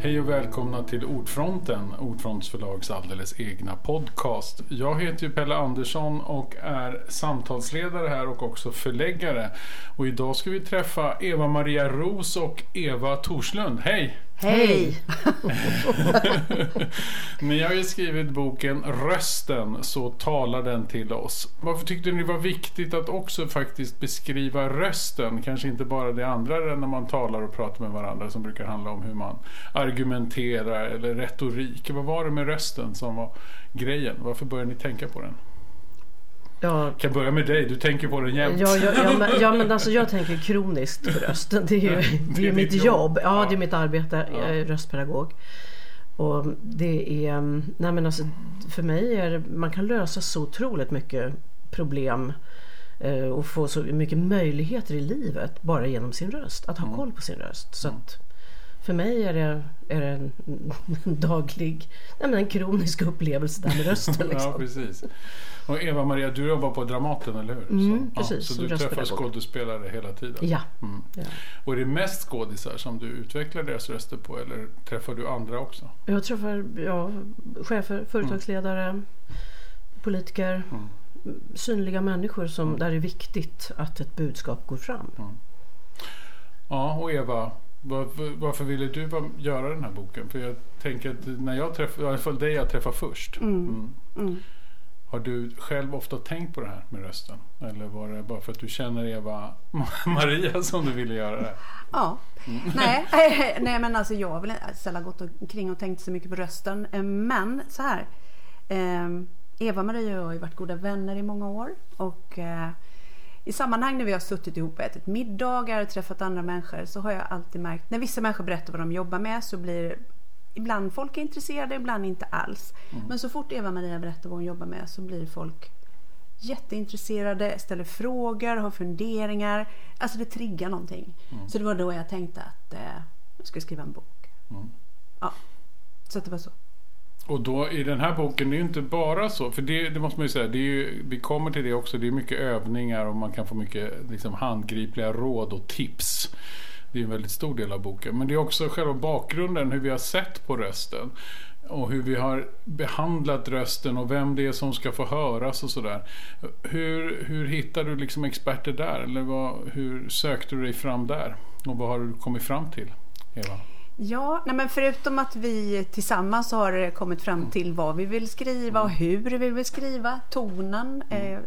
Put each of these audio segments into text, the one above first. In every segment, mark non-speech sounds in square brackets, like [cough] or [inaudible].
Hej och välkomna till Ordfronten, Ordfronts förlags alldeles egna podcast. Jag heter ju Pelle Andersson och är samtalsledare här och också förläggare. Och idag ska vi träffa Eva-Maria Ros och Eva Torslund. Hej! Hej! [laughs] Ni har ju skrivit boken Rösten, så talar den till oss. Varför tyckte ni det var viktigt att också faktiskt beskriva rösten? Kanske inte bara det andra när man talar och pratar med varandra som brukar handla om hur man argumenterar eller retorik. Vad var det med rösten som var grejen? Varför började ni tänka på den? Ja. Jag kan börja med dig, du tänker på den jämt. Ja, ja, ja, men, ja, men alltså jag [laughs] tänker kroniskt på rösten. Det är ju, det är ju mitt jobb. Ja, det är mitt arbete. Jag är röstpedagog. Och det är, nej men alltså för mig är det, man kan lösa så otroligt mycket problem eh, och få så mycket möjligheter i livet bara genom sin röst. Att ha koll på sin röst. Så att för mig är det, är det en, daglig, nej men en kronisk upplevelse där med rösten. [laughs] Liksom. ja, precis. Och Eva-Maria, du jobbar på Dramaten, eller hur? Mm, så, precis, ja, så du träffar skådespelare hela tiden? Ja. Mm. ja. Och är det mest skådisar som du utvecklar deras röster på eller träffar du andra också? Jag träffar ja, chefer, företagsledare, politiker, Mm. synliga människor som, där det är viktigt att ett budskap går fram. Ja, och Eva, varför, varför ville du göra den här boken? För jag tänker att när jag träffar, i alla fall dig jag träffar först. Mm. Har du själv ofta tänkt på det här med rösten? Eller var det bara för att du känner Eva [laughs] Maria som du ville göra det? Ja. [laughs] Nej, [laughs] nej, men alltså jag har väl sällan gått omkring och tänkt så mycket på rösten. Eh, Men så här. eh, Eva-Maria och jag har ju varit goda vänner i många år. Och eh, i sammanhang när vi har suttit ihop och ätit middagar och träffat andra människor så har jag alltid märkt när vissa människor berättar vad de jobbar med så blir ibland folk är intresserade, ibland inte alls. Men så fort Eva-Maria berättar vad hon jobbar med så blir folk jätteintresserade, ställer frågor, har funderingar. Alltså det triggar någonting. Så det var då jag tänkte att eh, jag ska skriva en bok. Ja, så att det var så. Och då i den här boken, det är ju inte bara så, för det, det måste man ju säga, det är ju, vi kommer till det också, det är mycket övningar och man kan få mycket liksom, handgripliga råd och tips. Det är en väldigt stor del av boken. Men det är också själva bakgrunden, hur vi har sett på rösten. Och hur vi har behandlat rösten och vem det är som ska få höras och sådär. Hur, hur hittar du liksom experter där? Eller vad, hur sökte du dig fram där? Och vad har du kommit fram till, Eva? Ja, nej men förutom att vi tillsammans har kommit fram till vad vi vill skriva och hur vi vill skriva, tonen. Eh,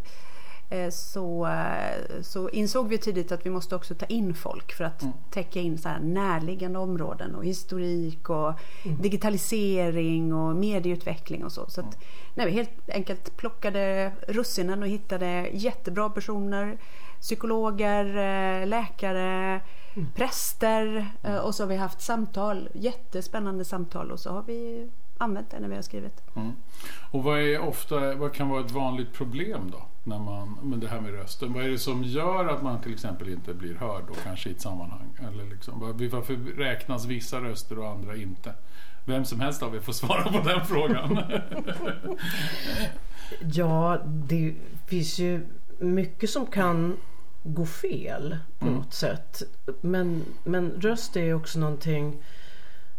eh, så, eh, så insåg vi tidigt att vi måste också ta in folk för att täcka in så här närliggande områden och historik och digitalisering och medieutveckling och så. Så att, nej, vi helt enkelt plockade russinen och hittade jättebra personer. Psykologer, eh, läkare, präster eh, och så har vi haft samtal, jättespännande samtal och så har vi använt det när vi har skrivit. Mm. Och vad, är ofta, vad kan vara ett vanligt problem då? När man, med det här med rösten. Vad är det som gör att man till exempel inte blir hörd då, kanske i ett sammanhang? Eller liksom, var- varför räknas vissa röster och andra inte? Vem som helst av er får [laughs] svara på den frågan. [laughs] Ja, det finns ju mycket som kan gå fel på något sätt. Men, men röst är också någonting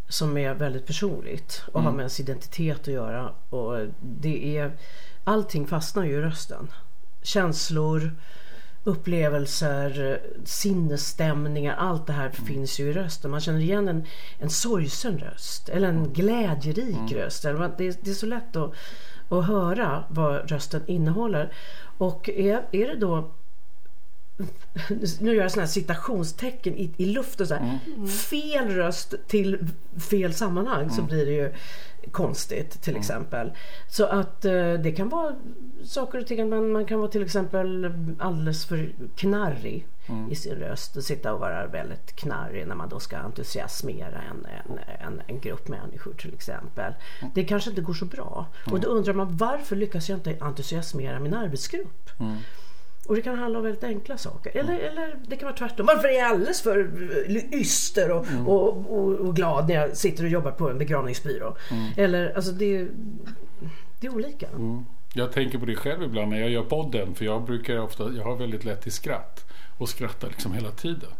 som är väldigt personligt och har med ens identitet att göra. Och det är, allting fastnar ju i rösten. Känslor, upplevelser, sinnesstämningar, allt det här finns ju i rösten. Man känner igen en, en sorgsen röst eller en glädjerik röst. Eller man- Det, är- det är så lätt att, att höra vad rösten innehåller. Och är, är det då nu gör jag sådana här citationstecken i, i luften så här. Fel röst till fel sammanhang så blir det ju konstigt till exempel. Så att eh, det kan vara saker och ting. Man, man kan vara till exempel alldeles för knarrig i sin röst och sitta och vara väldigt knarrig när man då ska entusiasmera en, en, en, en grupp människor till exempel. Det kanske inte går så bra. Och då undrar man varför lyckas jag inte entusiasmera min arbetsgrupp? Och det kan handla om väldigt enkla saker. Eller, eller det kan vara tvärtom. Varför är jag alldeles för yster och, och, och, och glad när jag sitter och jobbar på en begravningsbyrå? Eller alltså det, det är olika. Jag tänker på det själv ibland när jag gör podden. För jag brukar ofta, jag har väldigt lätt till skratt. Och skrattar liksom hela tiden.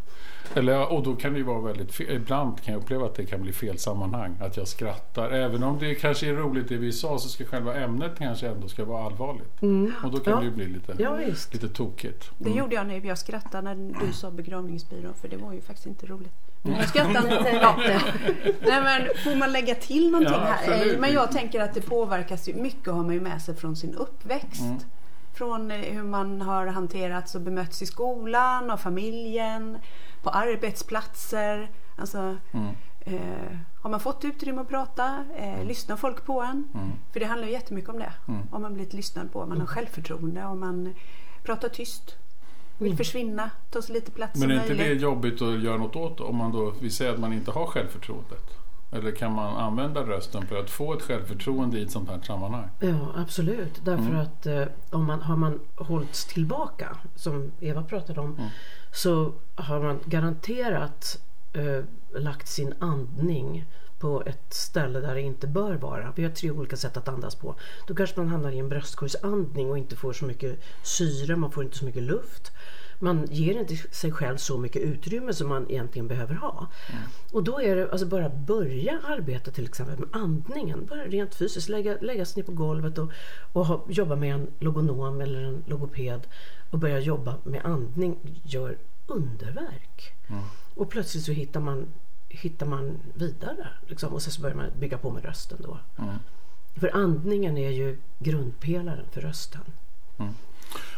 Eller, och då kan det ju vara väldigt fel. Ibland kan jag uppleva att det kan bli fel sammanhang. Att jag skrattar. Även om det kanske är roligt det vi sa så ska själva ämnet kanske ändå ska vara allvarligt. Mm. Och då kan Ja. det ju bli lite, Ja, lite tokigt. Det gjorde jag nu. Jag skrattade när du sa begravningsbyrå för det var ju faktiskt inte roligt. Jag skrattade inte. Ja. Nej men får man lägga till någonting Ja, här? Men jag tänker att det påverkas ju mycket har man ju med sig från sin uppväxt. Mm. Från eh, hur man har hanterats och bemötts i skolan, av familjen, på arbetsplatser. Alltså, Mm. eh, har man fått utrymme att prata? Eh, lyssnar folk på en? Mm. För det handlar ju jättemycket om det. Om man blivit lyssnad på, om man har självförtroende, om man pratar tyst, vill försvinna, ta så lite plats Men som är inte möjligt. det jobbigt att göra något åt om man då, vi säger att man inte har självförtroendet? Eller kan man använda rösten för att få ett självförtroende i ett sånt här sammanhang? Ja, absolut. Därför Mm. att eh, om man, har man hållits tillbaka, som Eva pratade om, Mm. så har man garanterat eh, lagt sin andning på ett ställe där det inte bör vara. Vi har tre olika sätt att andas på. Då kanske man hamnar i en bröstkorgsandning och inte får så mycket syre, man får inte så mycket luft. Man ger inte sig själv så mycket utrymme som man egentligen behöver ha. Och då är det alltså bara börja arbeta till exempel med andningen. Bara rent fysiskt lägga, lägga sig ner på golvet och, och ha, jobba med en logonom eller en logoped och börja jobba med andning gör underverk. Och plötsligt så hittar man, hittar man vidare liksom, och sen så börjar man bygga på med rösten då. Mm. För andningen är ju grundpelaren för rösten.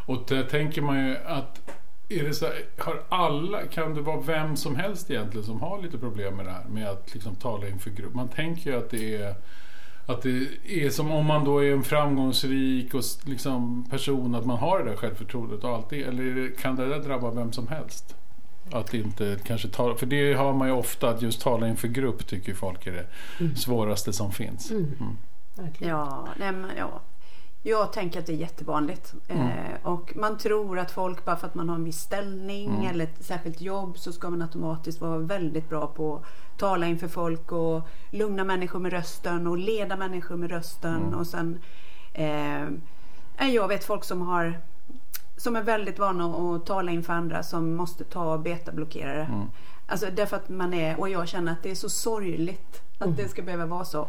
Och där tänker man ju att är det så här, har alla, kan det vara vem som helst egentligen som har lite problem med det här med att liksom tala inför grupp? Man tänker ju att det är att det är som om man då är en framgångsrik och liksom person att man har det där självförtroendet och eller är det- kan det där drabba vem som helst? Att inte kanske tala, för det har man ju ofta att just tala inför grupp tycker folk är det svåraste som finns. Verkligen. Ja, nej, men, ja. Jag tänker att det är jättevanligt. Mm. Eh, och man tror att folk, bara för att man har en viss ställning Mm. eller ett särskilt jobb så ska man automatiskt vara väldigt bra på att tala inför folk och lugna människor med rösten och leda människor med rösten. Mm. Och sen, eh, jag vet folk som har som är väldigt vana att tala inför andra som måste ta betablockerare. Mm. Alltså därför att man är, och jag känner att det är så sorgligt att det ska behöva vara så.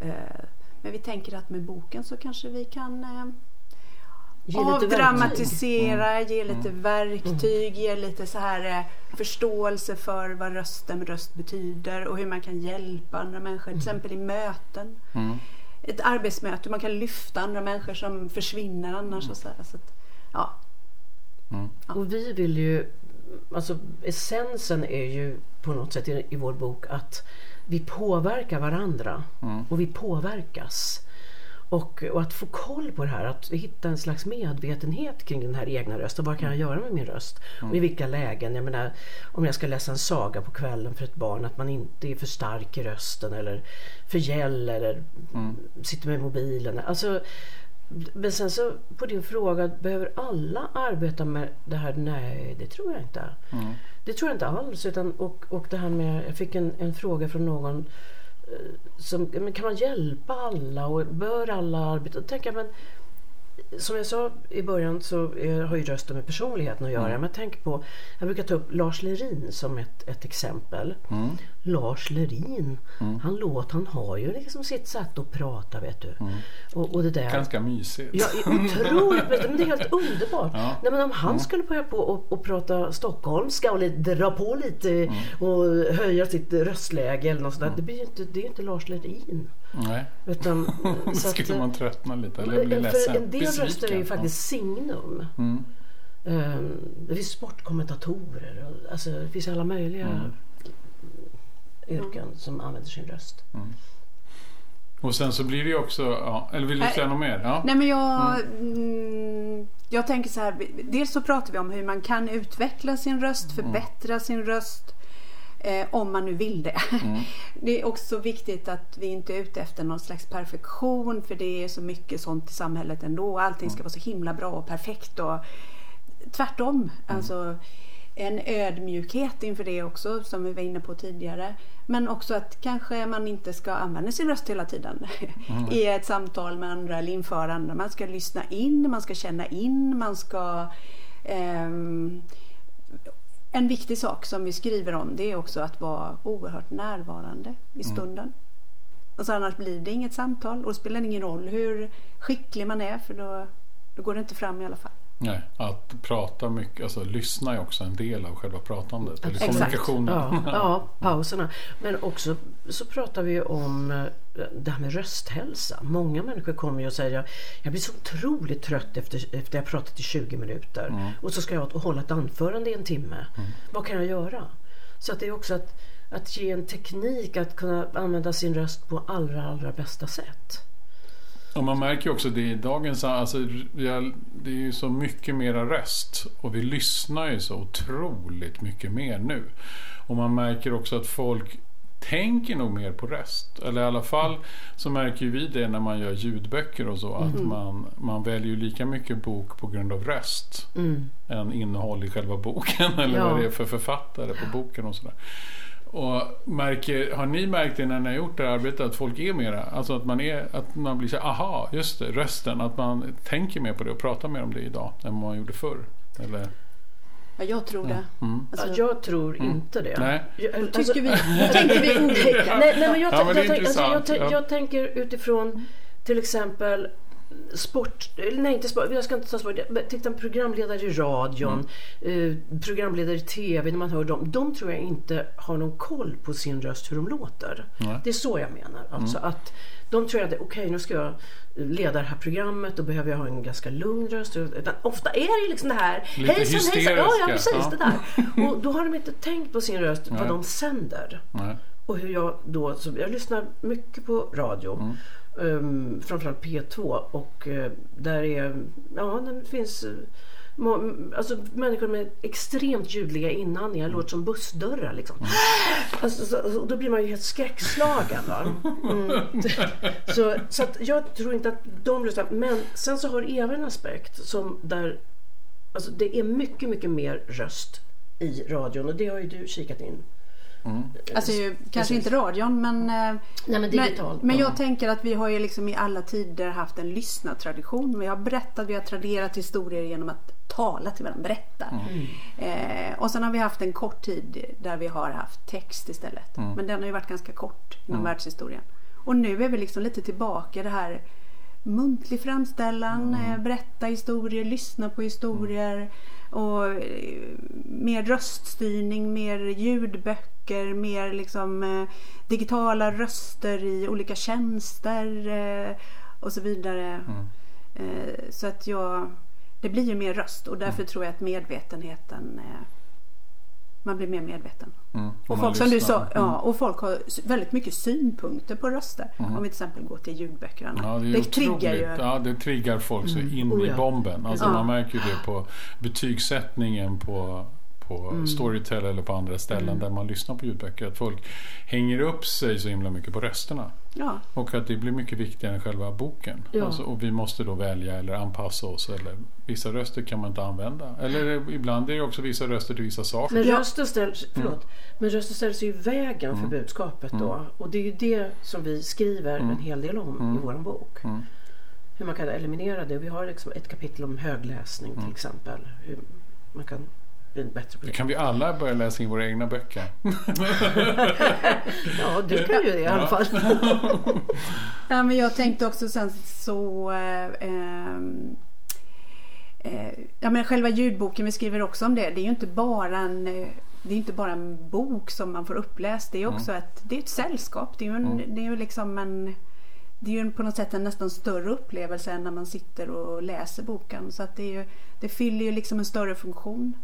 Eh, Men vi tänker att med boken så kanske vi kan eh, Ge avdramatisera, ge lite verktyg, ge lite så här eh, förståelse för vad rösten röst betyder och hur man kan hjälpa andra människor, till exempel i möten. Mm. Ett arbetsmöte, man kan lyfta andra människor som försvinner annars. Och så här, så att, ja. Och vi vill ju, alltså essensen är ju på något sätt i, i vår bok att vi påverkar varandra och vi påverkas. Och, och att få koll på det här, att hitta en slags medvetenhet kring den här egna rösten. Vad kan jag göra med min röst? Och i vilka lägen? Jag menar, om jag ska läsa en saga på kvällen för ett barn, att man inte är för stark i rösten eller för gäll eller sitter med mobilen. Alltså, men sen så på din fråga, behöver alla arbeta med det här? Nej, det tror jag inte. Det tror jag inte alls. Utan, och, och det här med, jag fick en, en fråga från någon eh, som, men kan man hjälpa alla och bör alla arbeta? Jag, men som jag sa i början så eh, har ju rösten med personligheten att göra. Men jag tänker på, jag brukar ta upp Lars Lerin som ett, ett exempel. Lars Lerin, han låt, han har ju liksom sitt sätt att prata vet du. Och, och det där. Ganska mysigt. Ja, otroligt. Men det är helt underbart. Ja. Nej, men om han skulle börja på och, och prata stockholmska och dra på lite och höja sitt röstläge eller något sånt där. Det, blir inte, det är inte Lars Lerin. Nej, Utan, [laughs] så att, skulle man tröttna lite eller bli för ledsen. en del röster är ju besviken. faktiskt signum. Mm. Ehm, det finns sportkommentatorer och alltså, det finns alla möjliga Mm. Yrken som använder sin röst. Och sen så blir det ju också, ja, eller vill du säga något mer? Ja. Nej men jag, mm, jag tänker så här. Dels så pratar vi om hur man kan utveckla sin röst, förbättra sin röst. Eh, om man nu vill det. [laughs] Det är också viktigt att vi inte är ute efter någon slags perfektion för det är så mycket sånt i samhället ändå. Allting ska vara så himla bra och perfekt. Och, tvärtom. Alltså, en ödmjukhet inför det också som vi var inne på tidigare. Men också att kanske man inte ska använda sin röst hela tiden mm. i ett samtal med andra eller inför andra. Man ska lyssna in, man ska känna in, man ska um, en viktig sak som vi skriver om det är också att vara oerhört närvarande i mm. stunden. Mm. Alltså annars blir det inget samtal och det spelar ingen roll hur skicklig man är för då, då går det inte fram i alla fall. Nej, att prata mycket, alltså lyssna är också en del av själva pratandet. Eller kommunikationen. Ja, [laughs] ja, pauserna. Men också så pratar vi om eh, det här med rösthälsa. Många människor kommer ju och säger jag blir så otroligt trött efter, efter jag pratat i 20 minuter mm. och så ska jag hålla ett anförande i en timme. Mm. Vad kan jag göra? Så att det är också att, att ge en teknik att kunna använda sin röst på allra, allra bästa sätt. Och man märker ju också det i dagens... Alltså, det är ju så mycket mera röst. Och vi lyssnar ju så otroligt mycket mer nu. Och man märker också att folk tänker nog mer på röst. Eller i alla fall så märker vi det när man gör ljudböcker och så. Att mm. man, man väljer lika mycket bok på grund av röst. Mm. Än innehåll i själva boken. [laughs] Eller ja. vad det är för författare på boken och sådär. Och märker, har ni märkt det när ni har gjort det här arbetet att folk är mera, alltså att man, är, att man blir så aha, just det, rösten, att man tänker mer på det och pratar mer om det idag än vad man gjorde förr? Eller? Ja, jag tror det. Mm. Alltså, ja, jag tror mm. inte det. Nej. Jag, alltså, tycker vi, tänker vi olika. Nej, nej, men jag, ja, men jag, alltså, jag, jag tänker utifrån till exempel sport, nej inte sport, jag ska inte ta sport. Titta programledare i radion, mm. eh, programledare i TV, när man hör dem. De tror jag inte har någon koll på sin röst, hur de låter. Mm. Det är så jag menar. Alltså mm. att de tror att okej okay, nu ska jag leda det här programmet, då behöver jag ha en ganska lugn röst. Utan ofta är det liksom det här Lite hejsan hejsan, ja, ja precis ja. det där. [laughs] Och då har de inte tänkt på sin röst, vad de sänder. Nej. Och hur jag då, så jag lyssnar mycket på radio. Um, framförallt P2 och uh, där är, ja det finns uh, alltså, människor med extremt ljudliga inandningar, mm. låter som bussdörrar liksom. Mm. [gasps] Alltså, så, alltså, då blir man ju helt skräckslagen. Mm. [laughs] så, så jag tror inte att de lyssnar. Men sen så har Eva en aspekt som där, alltså det är mycket, mycket mer röst i radion och det har ju du kikat in Mm. Alltså ju, kanske inte radion men, eh, Nej, men, digitalt, men, men jag tänker att vi har ju liksom i alla tider haft en lyssnartradition. Vi har berättat, vi har traderat historier genom att tala till varandra, berätta. Mm. Eh, och sen har vi haft en kort tid där vi har haft text istället. Mm. Men den har ju varit ganska kort inom mm. världshistorien. Och nu är vi liksom lite tillbaka det här muntlig framställan, mm. eh, berätta historier, lyssna på historier och eh, mer röststyrning, mer ljudböcker, mer liksom eh, digitala röster i olika tjänster eh, och så vidare. Mm. Så att jag, det blir ju mer röst och därför mm. tror jag att medvetenheten man blir mer medveten. Mm, och, folk, som du sa, mm. ja, och folk har väldigt mycket synpunkter på röster. Mm. Om vi till exempel går till ljudböcker. Ja, det, det triggar ju. Ja, det triggar folk så mm. in oh, i bomben. Alltså, Man märker ju det på betygssättningen på på mm. Storytel eller på andra ställen mm. där man lyssnar på ljudböcker. Att folk hänger upp sig så himla mycket på rösterna. Ja. Och att det blir mycket viktigare än själva boken. Ja. Alltså, och vi måste då välja eller anpassa oss. Eller, vissa röster kan man inte använda. Eller ibland är det också vissa röster till vissa saker. Men röster ställs, förlåt, mm. men röster ställs ju i vägen för mm. budskapet då. Mm. Och det är ju det som vi skriver en hel del om i vår bok. Hur man kan eliminera det. Vi har liksom ett kapitel om högläsning till exempel. Hur man kan bättre på det. kan vi alla börja läsa in våra egna böcker. [laughs] ja, du kan ju det i alla fall. [laughs] ja, men jag tänkte också sen så eh, ehm, eh, Ja men själva ljudboken, vi skriver också om det. Det är ju inte bara en eh, det är inte bara en bok som man får uppläst. Det är också mm. ett, det är ett sällskap. Det är ju, en, mm. det är ju liksom en det är ju på något sätt en nästan större upplevelse än när man sitter och läser boken. Så att det, är ju, det fyller ju liksom en större funktion.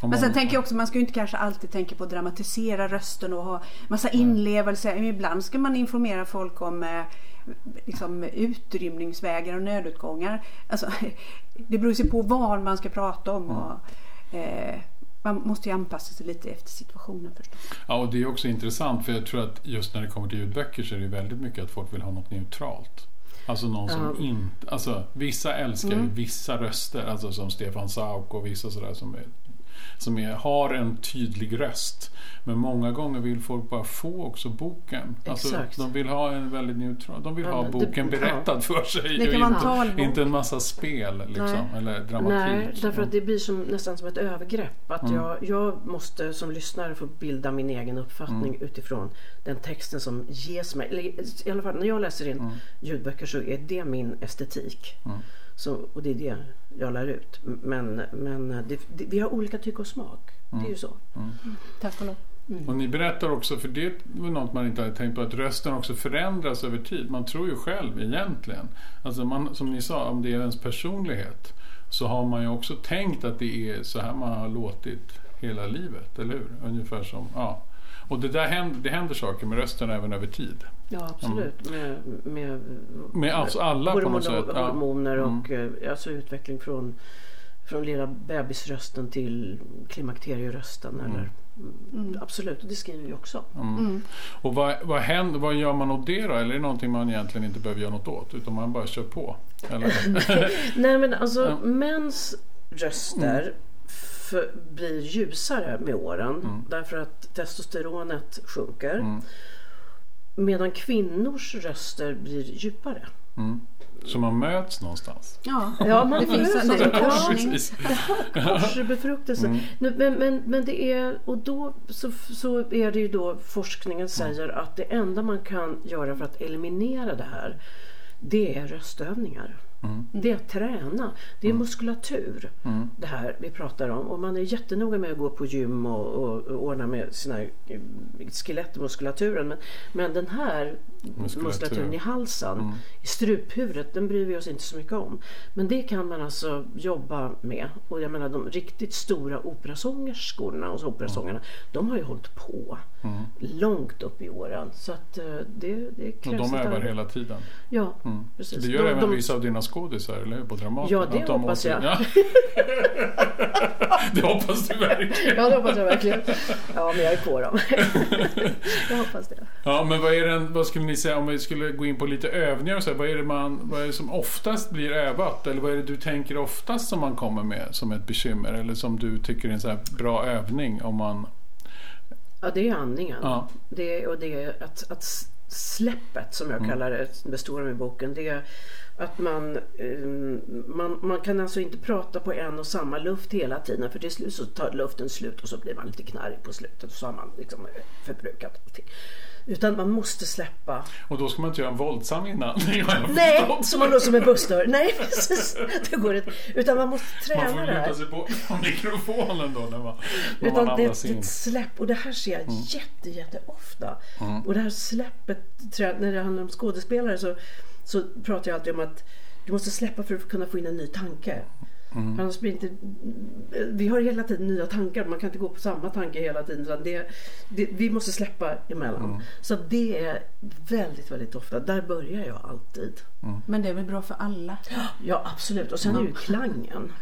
Men sen tänker jag också, man ska ju inte kanske alltid tänka på att dramatisera rösten och ha massa inlevelse. Ibland ska man informera folk om eh, liksom, utrymningsvägar och nödutgångar. Alltså, [laughs] det beror sig på vad man ska prata om. Och, eh, man måste ju anpassa sig lite efter situationen förstås. Ja, och det är också intressant för jag tror att just när det kommer till ljudböcker så är det väldigt mycket att folk vill ha något neutralt. Alltså någon som um. inte, alltså vissa älskar mm. vissa röster, alltså som Stefan Sauk och vissa sådär som är som är, har en tydlig röst. Men många gånger vill folk bara få också boken. Alltså, de vill ha en väldigt neutral, de vill Ja, ha men det- boken berättad för sig. Det kan och vara en inte, inte en massa spel liksom, eller dramatik. Nej, därför att det blir som, nästan som ett övergrepp. Att jag, jag måste som lyssnare få bilda min egen uppfattning utifrån den texten som ges mig. Eller, I alla fall när jag läser in ljudböcker så är det min estetik. Så, och det är det jag lär ut. Men, men det, det, vi har olika tycke och smak. Det är ju så. Tack och lov. Och ni berättar också, för det är väl något man inte har tänkt på, att rösten också förändras över tid. Man tror ju själv egentligen, alltså man, som ni sa, om det är ens personlighet, så har man ju också tänkt att det är så här man har låtit hela livet, eller hur? Ungefär som, ja. Och det där händer, det händer saker med rösten även över tid. Ja, absolut. Med, med, Med alltså alla på något hormoner, sätt. Ja. hormoner och eh, alltså utveckling från, från lilla bebisrösten till klimakterierösten. Eller, mm. Absolut, och det skriver vi också. Och vad, vad, händer, vad gör man åt det då? Eller är det någonting man egentligen inte behöver göra något åt? Utan man bara kör på? Eller? [laughs] Nej men alltså. Mm. mäns röster för, blir ljusare med åren Mm. därför att testosteronet sjunker. Mm. Medan kvinnors röster blir djupare. Mm. Så man möts någonstans? Ja, Ja, man det finns en. Korsbefruktelse. Mm. Men, men, men det är, och då så, så är det ju då forskningen säger att det enda man kan göra för att eliminera det här det är röstövningar. Mm. Det är att träna. Det är muskulatur det här vi pratar om. Och man är jättenoga med att gå på gym och, och, och ordna med sina eh, skelett och muskulaturen. Men, men den här Muskulatur. muskulaturen i halsen, i struphuvudet, den bryr vi oss inte så mycket om. Men det kan man alltså jobba med. Och jag menar de riktigt stora operasångerskorna och operasångarna, de har ju hållit på långt upp i åren. Så att eh, det, det Och krävs de ett övar hela tiden? Ja, precis. det gör De- även de- vissa av dina skådisar, eller hur? På Dramaten? Ja, det de hoppas jag. Ja. [laughs] det hoppas du verkligen. Ja, det hoppas jag verkligen. Ja, men jag är på dem. [laughs] jag hoppas det. Ja, men vad, är den, vad skulle ni säga om vi skulle gå in på lite övningar och så här, vad är det man, vad är det som oftast blir övat? Eller vad är det du tänker oftast som man kommer med som ett bekymmer? Eller som du tycker är en så bra övning om man... Ja, det är andningen. Ja. Det och det är att, att släppet, som jag kallar det, består av i boken. Det är att man, eh, man, man kan alltså inte prata på en och samma luft hela tiden. För till slut så tar luften slut och så blir man lite knarrig på slutet. Och så har man liksom förbrukat allting. Utan man måste släppa. Och då ska man inte göra en våldsam [laughs] jag Nej, som man låter som en bussdörr. Nej, precis. Det går inte. Utan man måste Man får träna det här. luta sig på mikrofonen då när man, när man Utan det, är in. ett släpp och det här ser jag jätte, jätte ofta. Och det här släppet, när det handlar om skådespelare så, så pratar jag alltid om att du måste släppa för att kunna få in en ny tanke. För Annars blir inte, vi har hela tiden nya tankar, man kan inte gå på samma tanke hela tiden. Det, det, vi måste släppa emellan. Så att det är väldigt, väldigt ofta, där börjar jag alltid. Men det är väl bra för alla? Ja absolut, och sen är ju klangen.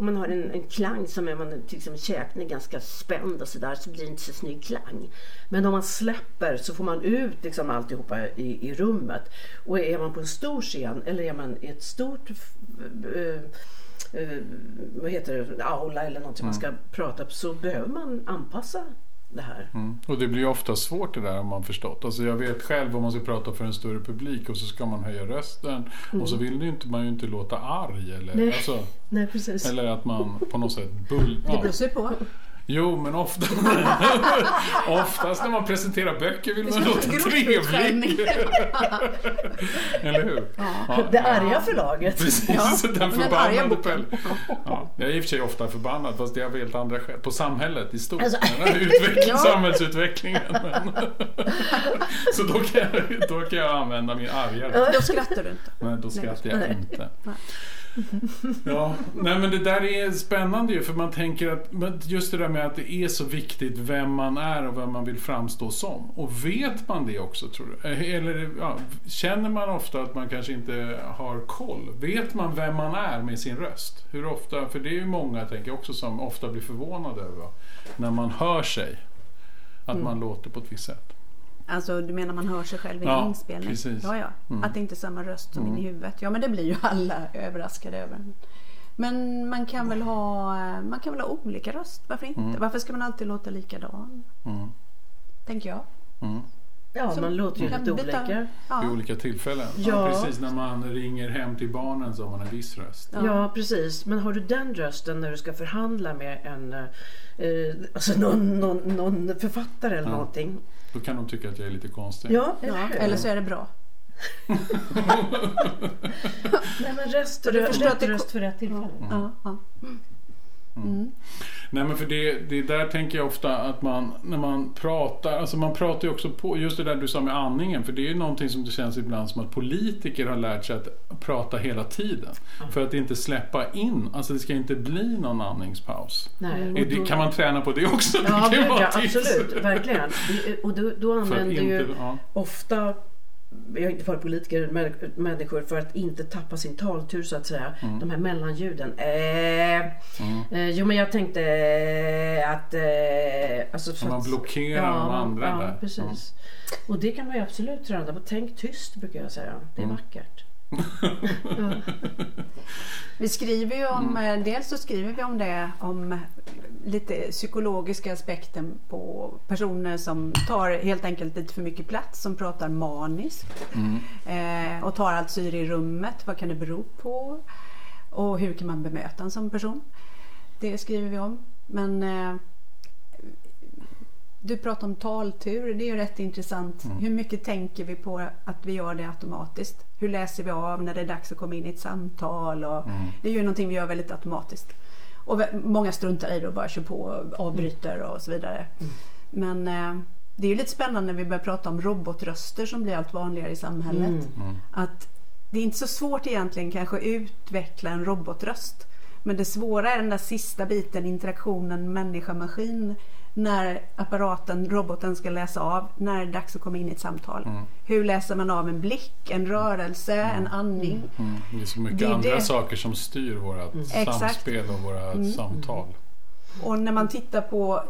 Om man har en, en klang som är man exempel käken är ganska spänd och sådär så blir det inte så snygg klang. Men om man släpper så får man ut liksom alltihopa i, i rummet. Och är man på en stor scen eller är man i ett stort eh, vad heter det, aula eller någonting man ska prata på så behöver man anpassa det här. Mm. Och det blir ofta svårt det där om man förstått. Alltså jag vet själv om man ska prata för en större publik och så ska man höja rösten och så vill du inte, man ju inte låta arg eller, Nej. alltså, Nej precis. eller att man på något sätt bull... Det Ja. sig på. Jo, men ofta, [laughs] oftast när man presenterar böcker vill man låta inte trevlig. [laughs] Eller hur? Ja. Det arga förlaget. Precis, Ja, [laughs] den arga förbannade. Pelle. Ja, jag är i och för sig ofta förbannad fast det är av helt andra skäl. På samhället i stort. Alltså- Utveckling, Ja. Samhällsutvecklingen. Men. Så då kan, jag, då kan jag använda min argare. Då skrattar du inte. Men då skrattar jag Nej. [laughs] Ja, nej men det där är spännande ju för man tänker att just det där med att det är så viktigt vem man är och vem man vill framstå som. Och vet man det också tror du? Eh, Eller ja, känner man ofta att man kanske inte har koll? Vet man vem man är med sin röst? Hur ofta? För det är ju många tänker också som ofta blir förvånade över när man hör sig. Att man låter på ett visst sätt. Alltså du menar man hör sig själv i Ja, en inspelning? precis. Ja, ja. Att det inte är samma röst som in i huvudet. Ja men det blir ju alla överraskade över. Men man kan väl ha, man kan väl ha olika röst? Varför inte? Varför ska man alltid låta likadan? Mm. Tänker jag. Mm. Ja, Så man låter ju lite olika. Vid Ja. olika tillfällen. Ja. precis. När man ringer hem till barnen så har man en viss röst. Ja. Ja. precis. Men har du den rösten när du ska förhandla med en eh, eh, alltså någon, någon, någon författare eller Ja. någonting? Då kan de tycka att jag är lite konstig. Ja, Ja, eller så är det bra. [laughs] Nej, men röst, att det- röst för rätt tillfälle. Ja, ja. Mm. Nej men för det, det där tänker jag ofta att man när man pratar, alltså man pratar ju också på, just det där du sa med andningen, för det är ju någonting som det känns ibland som att politiker har lärt sig att prata hela tiden. För att inte släppa in, alltså det ska inte bli någon andningspaus. Nej, och det, då- kan man träna på det också? Ja, det [laughs] kan ju gud, vara ja tips. absolut. Verkligen. Och då, då använder ju inte, ja. ofta jag är inte för politiker, men människor för att inte tappa sin taltur så att säga. Mm. De här mellanljuden. Eh, eh, jo men jag tänkte eh, att... Eh, alltså för man blockerar de man- andra ja, där. precis. Och det kan man ju absolut träna på. Tänk tyst brukar jag säga. Det är Mm. vackert. [laughs] Vi skriver ju om, eh, dels så skriver vi om det, om lite psykologiska aspekten på personer som tar helt enkelt lite för mycket plats, som pratar maniskt eh, och tar allt syre i rummet. Vad kan det bero på? Och hur kan man bemöta en sån person? Det skriver vi om. Men eh, du pratar om taltur, det är ju rätt intressant. Hur mycket tänker vi på att vi gör det automatiskt? Hur läser vi av när det är dags att komma in i ett samtal? Och Det är ju någonting vi gör väldigt automatiskt. Och många struntar i det och bara kör på och avbryter och så vidare. Men eh, det är ju lite spännande när vi börjar prata om robotröster som blir allt vanligare i samhället. Mm. Att det är inte så svårt egentligen kanske att utveckla en robotröst. Men det svåra är den där sista biten, interaktionen människa-maskin. När apparaten, roboten ska läsa av, när det är dags att komma in i ett samtal. Hur läser man av en blick, en rörelse, en andning? Mm. Det är så mycket Det är andra det. saker som styr våra Exakt. samspel och våra samtal. Och när man tittar på,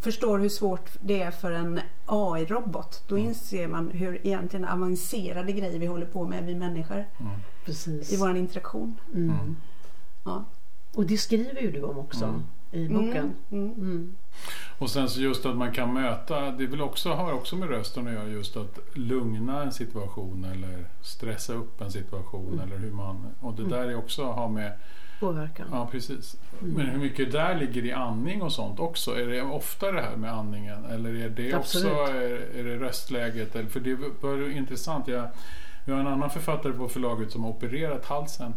förstår hur svårt det är för en AI-robot, då inser man hur egentligen avancerade grejer vi håller på med, vi människor, Precis. i vår interaktion. Mm. Ja. Och det skriver ju du om också Mm. i boken. Mm. Mm. Och sen så just att man kan möta, det vill också, har också med rösten att göra just att lugna en situation eller stressa upp en situation eller hur man, och det där är också har med, Påverkan. ja precis. Men hur mycket där ligger i andning och sånt också? Är det ofta det här med andningen eller är det också, Absolut. är, är det röstläget? Eller, för det var intressant, jag, vi har en annan författare på förlaget som har opererat halsen.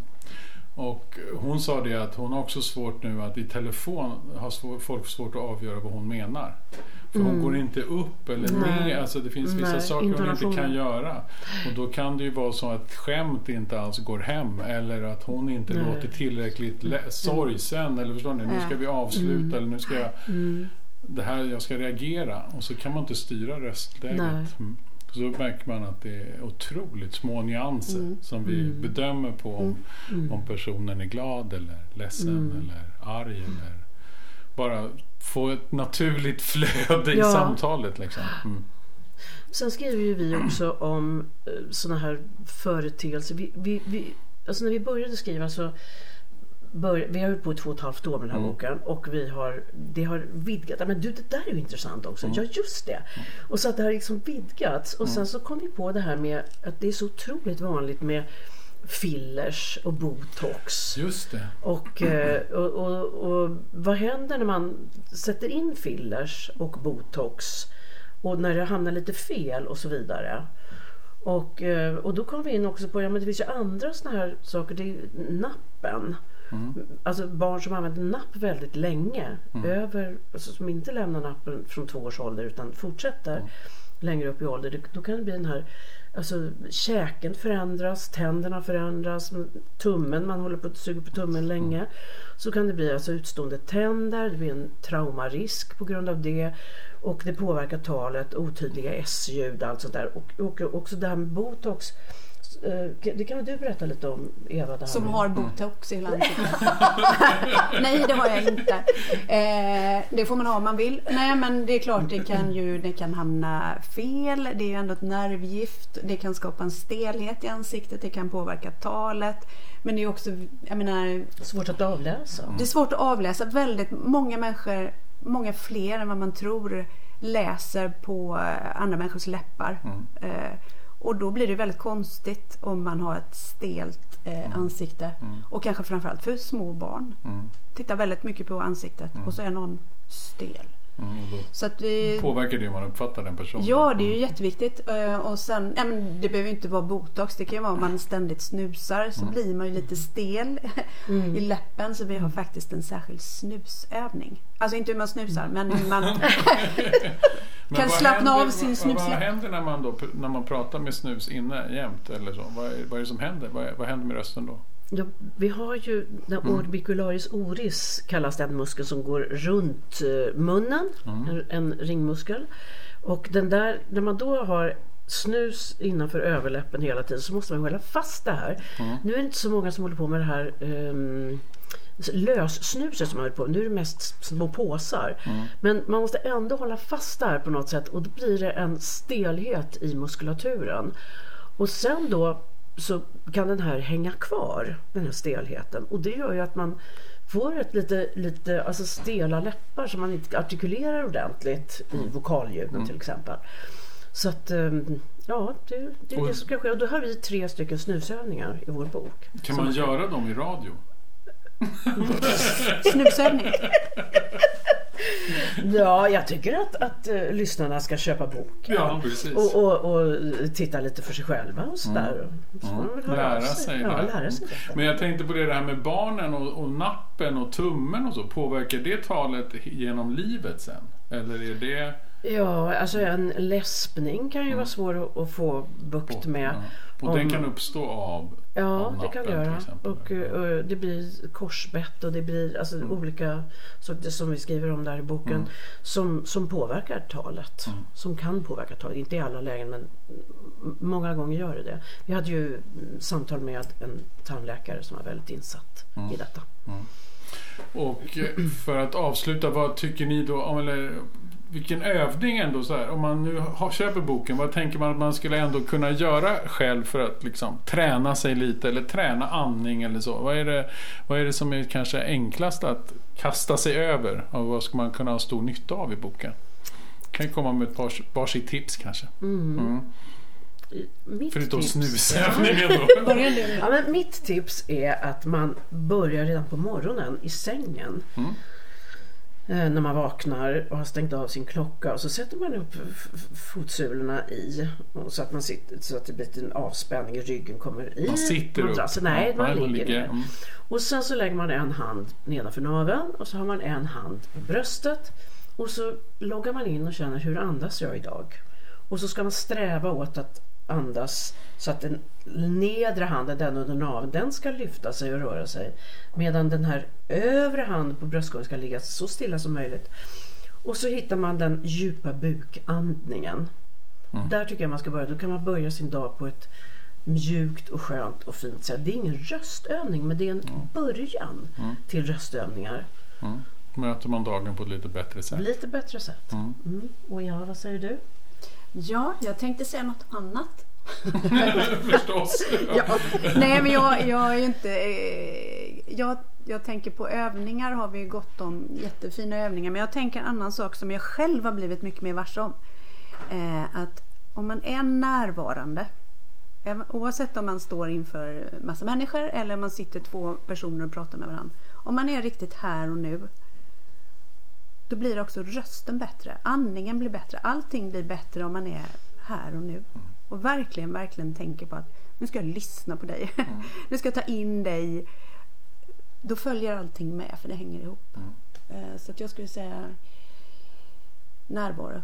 Och hon sa det att hon har också svårt nu att i telefon har svår, folk svårt att avgöra vad hon menar. För hon går inte upp eller Mm. Nej. ner. Alltså det finns vissa Nej, saker hon inte kan göra. Och då kan det ju vara så att skämt inte alls går hem. Eller att hon inte Nej. låter tillräckligt lä- sorgsen. Eller förstår ni? Nu ska vi avsluta. Eller nu ska jag... Mm. Det här, jag ska reagera. Och så kan man inte styra röstläget. Mm. Så märker man att det är otroligt små nyanser Mm. som vi Mm. bedömer på om, Mm. om personen är glad eller ledsen Mm. eller arg eller bara få ett naturligt [laughs] flöde i Ja. samtalet. Liksom. Mm. Sen skriver ju vi också om sådana här företeelser. Vi, vi, vi, alltså när vi började skriva så bör, vi har hållit på i två och ett halvt år med den här Mm. boken och vi har, det har vidgat. Men du, det där är ju intressant också. Mm. Ja, just det. Och så att det har liksom vidgats. Och sen så kom vi på det här med att det är så otroligt vanligt med fillers och botox. Just det. Och, eh, och, och, och vad händer när man sätter in fillers och botox och när det hamnar lite fel och så vidare. Och, eh, och då kom vi in också på, ja men det finns ju andra såna här saker, det är ju nappen. Alltså barn som använder napp väldigt länge, över, alltså som inte lämnar nappen från två års ålder utan fortsätter längre upp i ålder. Då kan det bli den här, alltså käken förändras, tänderna förändras, tummen, man håller på att suga på tummen länge. Så kan det bli alltså utstående tänder, det blir en traumarisk på grund av det. Och det påverkar talet, otydliga S-ljud, allt sånt där. Och, och också det här med botox det kan väl du berätta lite om Eva? Det här Som med- har botox i hela [laughs] ansiktet. Nej, det har jag inte. Eh, det får man ha om man vill. Nej, men det är klart det kan ju det kan hamna fel. Det är ju ändå ett nervgift. Det kan skapa en stelhet i ansiktet. Det kan påverka talet. Men det är också, jag menar, Svårt att avläsa. det är svårt att avläsa. Väldigt många människor, många fler än vad man tror, läser på eh, andra människors läppar. Eh, och då blir det väldigt konstigt om man har ett stelt eh, ansikte. Och kanske framförallt för små barn. Tittar väldigt mycket på ansiktet och så är någon stel. Mm, Så att vi, påverkar det hur man uppfattar den personen. Ja, det är ju jätteviktigt. Eh, Och sen, ja, men det behöver inte vara botox. Det kan ju vara om man ständigt snusar så blir man ju lite stel [laughs] i läppen. Så vi har faktiskt en särskild snusövning. Alltså inte hur man snusar, men hur man... [laughs] [laughs] Kan slappna händer- av sin snusläpp. Vad händer när man, då, när man pratar med snus inne jämt? Eller så? Vad, är, vad är det som händer? Vad, är, vad händer med rösten då? Ja, vi har ju den orbicularis oris kallas den muskeln som går runt eh, munnen, en, en ringmuskel. Och den där, när man då har snus innanför överläppen hela tiden så måste man hålla fast det här. Nu är det inte så många som håller på med det här um, lössnuset som man håller på. Nu är det mest små påsar. Men man måste ändå hålla fast det här på något sätt och då blir det en stelhet i muskulaturen. Och sen då så kan den här hänga kvar, den här stelheten. Och det gör ju att man får ett lite, lite alltså stela läppar som man inte artikulerar ordentligt i vokalljuden till exempel. Så att, ehm, ja, det, det är Och- det som ska ske. Och då har vi tre stycken snusövningar i vår bok. Kan man göra dem i radio? [laughs] Snusövning. Ja, jag tycker att, att uh, lyssnarna ska köpa boken. Ja, precis. Och, och, och titta lite för sig själva och sådär. Så får man väl höra Lära sig Ja, lära sig detta. Men jag tänkte på det här med barnen och, och nappen och tummen och så. Påverkar det talet genom livet sen? Eller är det... Ja, alltså en läspning kan ju vara svår att, få bukt med. Ja. Och den Om- kan uppstå av, Ja, av det nappen kan det göra. Och, eh, det blir korsbett och det blir alltså, Mm. olika saker som vi skriver om där i boken som, som påverkar talet. Mm. Som kan påverka talet. Inte i alla lägen men många gånger gör det det. Vi hade ju mm, samtal med en tandläkare som var väldigt insatt Mm. i detta. Och eh, för att avsluta, vad tycker ni då om, eller vilken övning ändå så här, om man nu har, köper boken, vad tänker man att man skulle ändå kunna göra själv för att liksom träna sig lite eller träna andning eller så? Vad är det, vad är det som är kanske enklast att kasta sig över och vad ska man kunna ha stor nytta av i boken? Kan ju komma med ett par, varsitt tips kanske. Mm. Mitt Förutom tips- snusövningen då. [laughs] Ja, men mitt tips är att man börjar redan på morgonen i sängen. Mm. Eh, När man vaknar och har stängt av sin klocka och så sätter man upp fotsulorna i så att, man sitter, så att det blir en avspänning i ryggen kommer i Man sitter upp. madrassen. Nej, Ja, man ligger ner. Mm. Och sen så lägger man en hand nedanför naveln och så har man en hand på bröstet och så loggar man in och känner hur andas jag idag? Och så ska man sträva åt att andas så att den nedre handen, den under naveln, den ska lyfta sig och röra sig. Medan den här övre handen på bröstkorgen ska ligga så stilla som möjligt. Och så hittar man den djupa bukandningen. Där tycker jag man ska börja. Då kan man börja sin dag på ett mjukt och skönt och fint sätt. Det är ingen röstövning men det är en början till röstövningar. Mm. Möter man dagen på ett lite bättre sätt. Lite bättre sätt. Mm. Och ja, vad säger du? Ja, jag tänkte säga något annat. [laughs] Förstås. Ja. Nej, men jag, jag är inte... Eh, jag, jag tänker på övningar har vi gott om. Jättefina övningar. Men jag tänker en annan sak som jag själv har blivit mycket mer varse om. Eh, att om man är närvarande. Oavsett om man står inför massa människor eller om man sitter två personer och pratar med varandra. Om man är riktigt här och nu. Då blir också rösten bättre. Andningen blir bättre. Allting blir bättre om man är här och nu. Och verkligen, verkligen tänker på att nu ska jag lyssna på dig. [laughs] nu ska jag ta in dig. Då följer allting med för det hänger ihop. Eh, Så att jag skulle säga närvaro.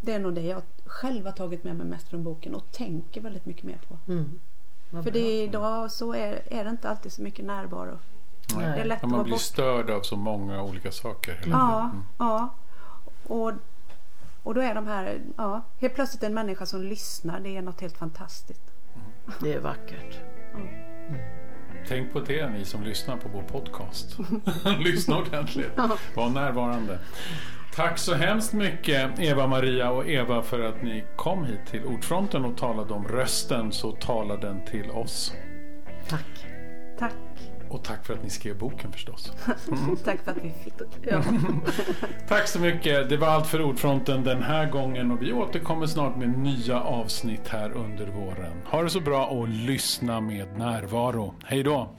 Det är nog det jag själv har tagit med mig mest från boken och tänker väldigt mycket mer på. Mm. För det, idag så är, är det inte alltid så mycket närvaro. Nej. Det är lätt Ja, att man vara blir bort. störd av så många olika saker. hela Ja, tiden. ja. Och, och då är de här, ja, helt plötsligt en människa som lyssnar, det är något helt fantastiskt. Det är vackert. Tänk på det ni som lyssnar på vår podcast. [laughs] Lyssna ordentligt. Var närvarande. Tack så hemskt mycket Eva-Maria och Eva för att ni kom hit till Ordfronten och talade om rösten så talar den till oss. Tack. Och tack för att ni skrev boken förstås. [laughs] Tack för att vi fick. Ja. [laughs] Tack så mycket. Det var allt för Ordfronten den här gången och vi återkommer snart med nya avsnitt här under våren. Ha det så bra och lyssna med närvaro. Hej då!